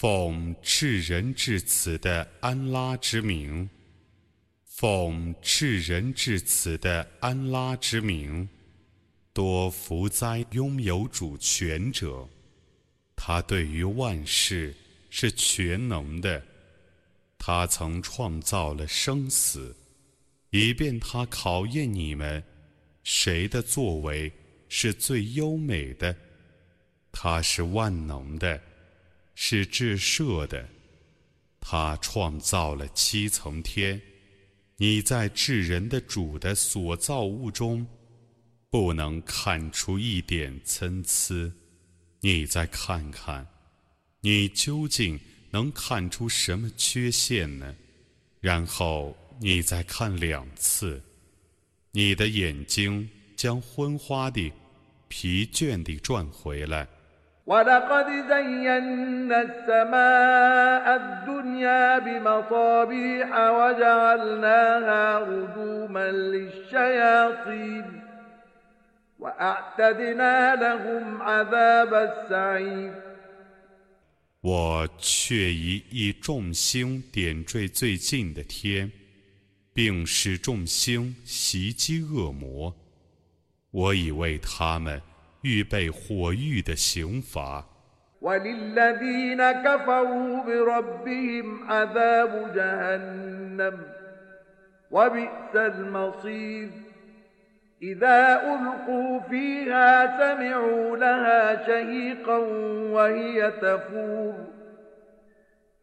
奉至仁至慈的安拉之名，奉至仁至慈的安拉之名，多福哉拥有主权者！他对于万事是全能的，他曾创造了生死，以便他考验你们，谁的作为是最优美的？他是万能的。是至赦的，他创造了七层天。你在至人的主的所造物中，不能看出一点参差。你再看看，你究竟能看出什么缺陷呢？然后你再看两次，你的眼睛将昏花的、疲倦地转回来。ولقد زينا السماء الدنيا بمصابيح وجعلناها رجوما للشياطين وأعتدنا لهم عذاب السعير 我却以以众星点缀最近的天，并使众星袭击恶魔。我已为他们 预备火狱的刑罚。وللذين كفروا بربهم عذاب جهنم وبئس المصير إذا ألقوا فيها سمعوا لها شهيقا وهي تفور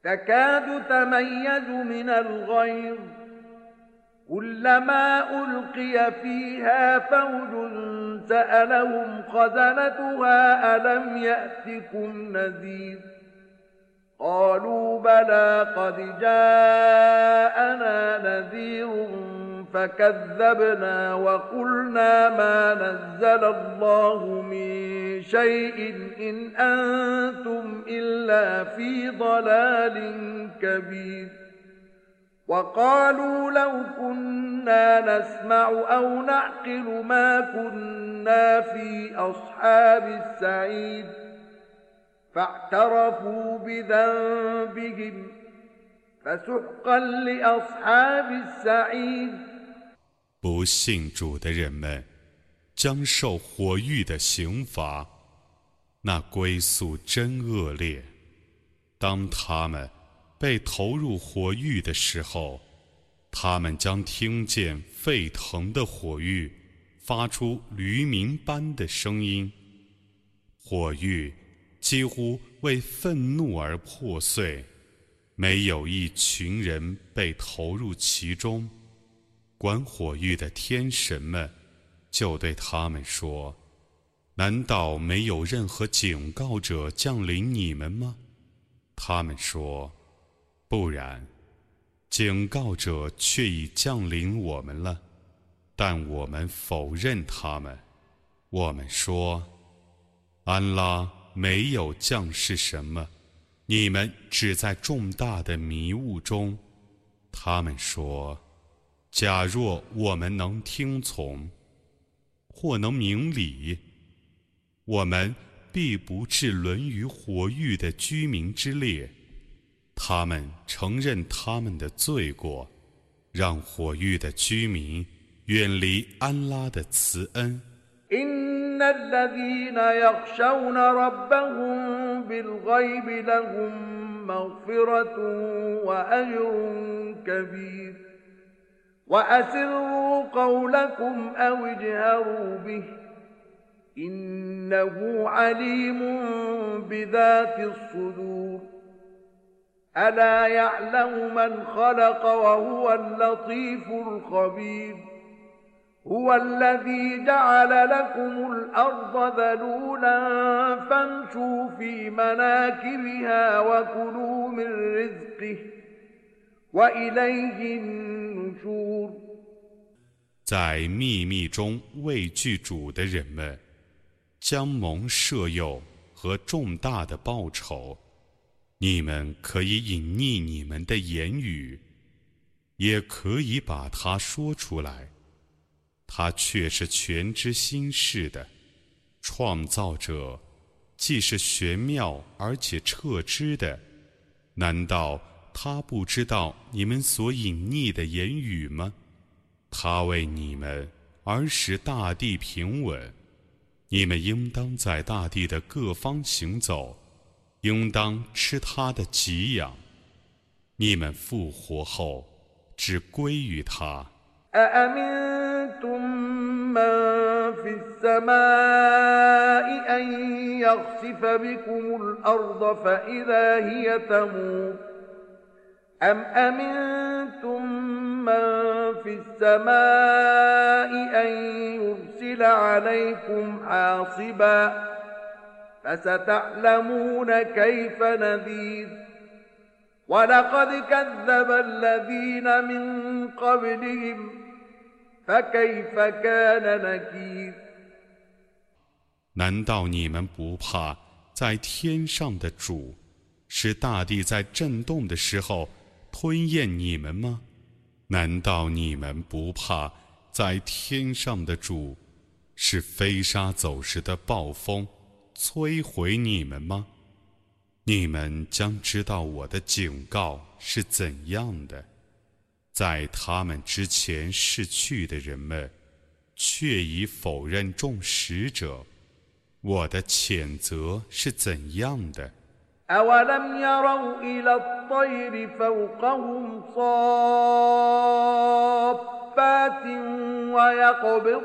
تكاد تميز من الغيظ كلما ألقي فيها فوج سألهم خزنتها ألم يأتكم نذير؟ قالوا بلى قد جاءنا نذير فكذبنا وقلنا ما نزل الله من شيء إن أنتم إلا في ضلال كبير. وقالوا لو كنا نسمع أو نعقل ما كنا في أصحاب السعيد فاعترفوا بذنبهم فسحقا لأصحاب السعيد 不信主的人们将受火狱的刑罚，那归宿真恶劣。当他们 被投入火狱的时候，他们将听见沸腾的火狱发出驴鸣般的声音。火狱几乎为愤怒而破碎，没有一群人被投入其中。管火狱的天神们就对他们说：“难道没有任何警告者降临你们吗？”他们说。不然，警告者却已降临我们了，但我们否认他们。我们说，安拉没有降是什么，你们只在重大的迷雾中。他们说，假若我们能听从，或能明理，我们必不至沦于火狱的居民之列。他们承认他们的罪过，让火狱的居民远离安拉的慈恩。ألا يعلم من خلق وهو اللطيف الخبير هو الذي جعل لكم الأرض ذلولا فامشوا في مناكبها وكلوا من رزقه وإليه النشور 在秘密中畏惧主的人们，将蒙赦宥和重大的报酬。 你们可以隐匿你们的言语，也可以把它说出来。他却是全知心事的创造者，既是玄妙而且彻知的。难道他不知道你们所隐匿的言语吗？他为你们而使大地平稳，你们应当在大地的各方行走，应当吃他的给养。你们复活后，只归于他。أأمنتم من في السماء أن يخسف بكم الأرض فإذا هي تمور أم أمنتم من في السماء أن يرسل عليكم حاصبا فستعلمون كيف نذير ولقد كذب الذين من قبلهم 难道你们不怕在天上的主是大地在震动的时候吞咽你们吗？难道你们不怕在天上的主是飞沙走石的暴风 摧毁你们吗？你们将知道我的警告是怎样的。在他们之前逝去的人们，却已否认众使者。我的谴责是怎样的？أولم يروا إلى الطير فوقهم صافات ويقبض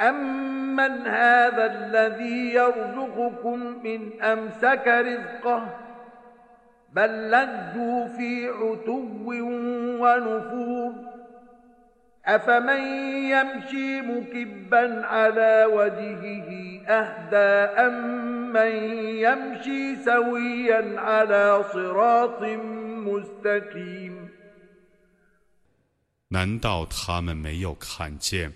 أمن هذا الذي يرزقكم إن أمسك رزقه بل لجوا في عتو ونفور أفمن يمشي مكبا على وجهه أهدى أمن يمشي سويا على صراط مستقيم 难道他们没有看见，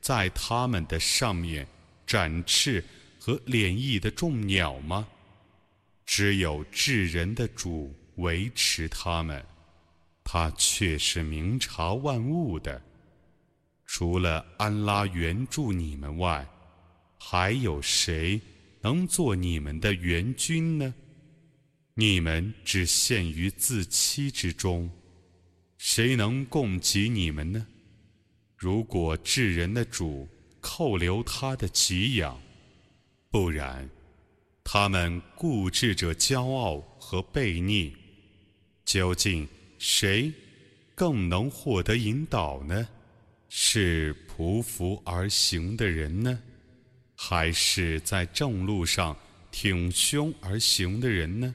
在他们的上面展翅和敛翼的众鸟吗？只有智人的主维持他们，他却是明察万物的。除了安拉援助你们外，还有谁能做你们的援军呢？你们只陷于自欺之中，谁能供给你们呢？如果智人的主扣留他的给养，不然，他们固执着骄傲和悖逆，究竟谁更能获得引导呢？是匍匐而行的人呢，还是在正路上挺胸而行的人呢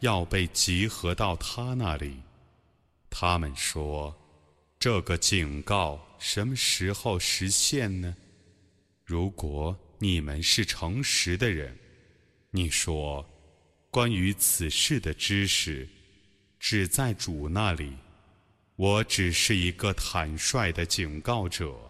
要被集合到他那里。他们说，这个警告什么时候实现呢？如果你们是诚实的人，你说，关于此事的知识，只在主那里。我只是一个坦率的警告者。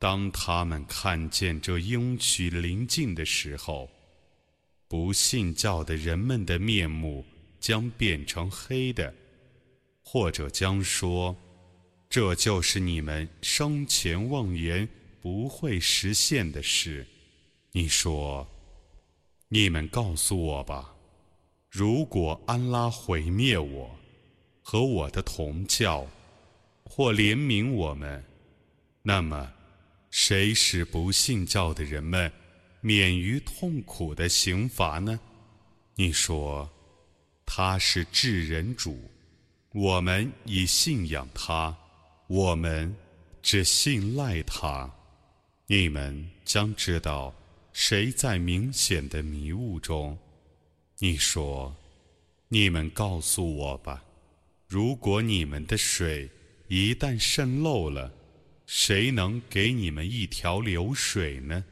当他们看见这应许临近的时候，不信教的人们的面目将变成黑的，或者将说：“这就是你们生前妄言不会实现的事。”你说：“你们告诉我吧，如果安拉毁灭我和我的同教，或怜悯我们，那么。”谁使不信教的人们免于痛苦的刑罚呢？你说他是至人主，我们已信仰他，我们只信赖他。你们将知道谁在明显的迷雾中。你说，你们告诉我吧，如果你们的水一旦渗漏了。谁能给你们一条流水呢？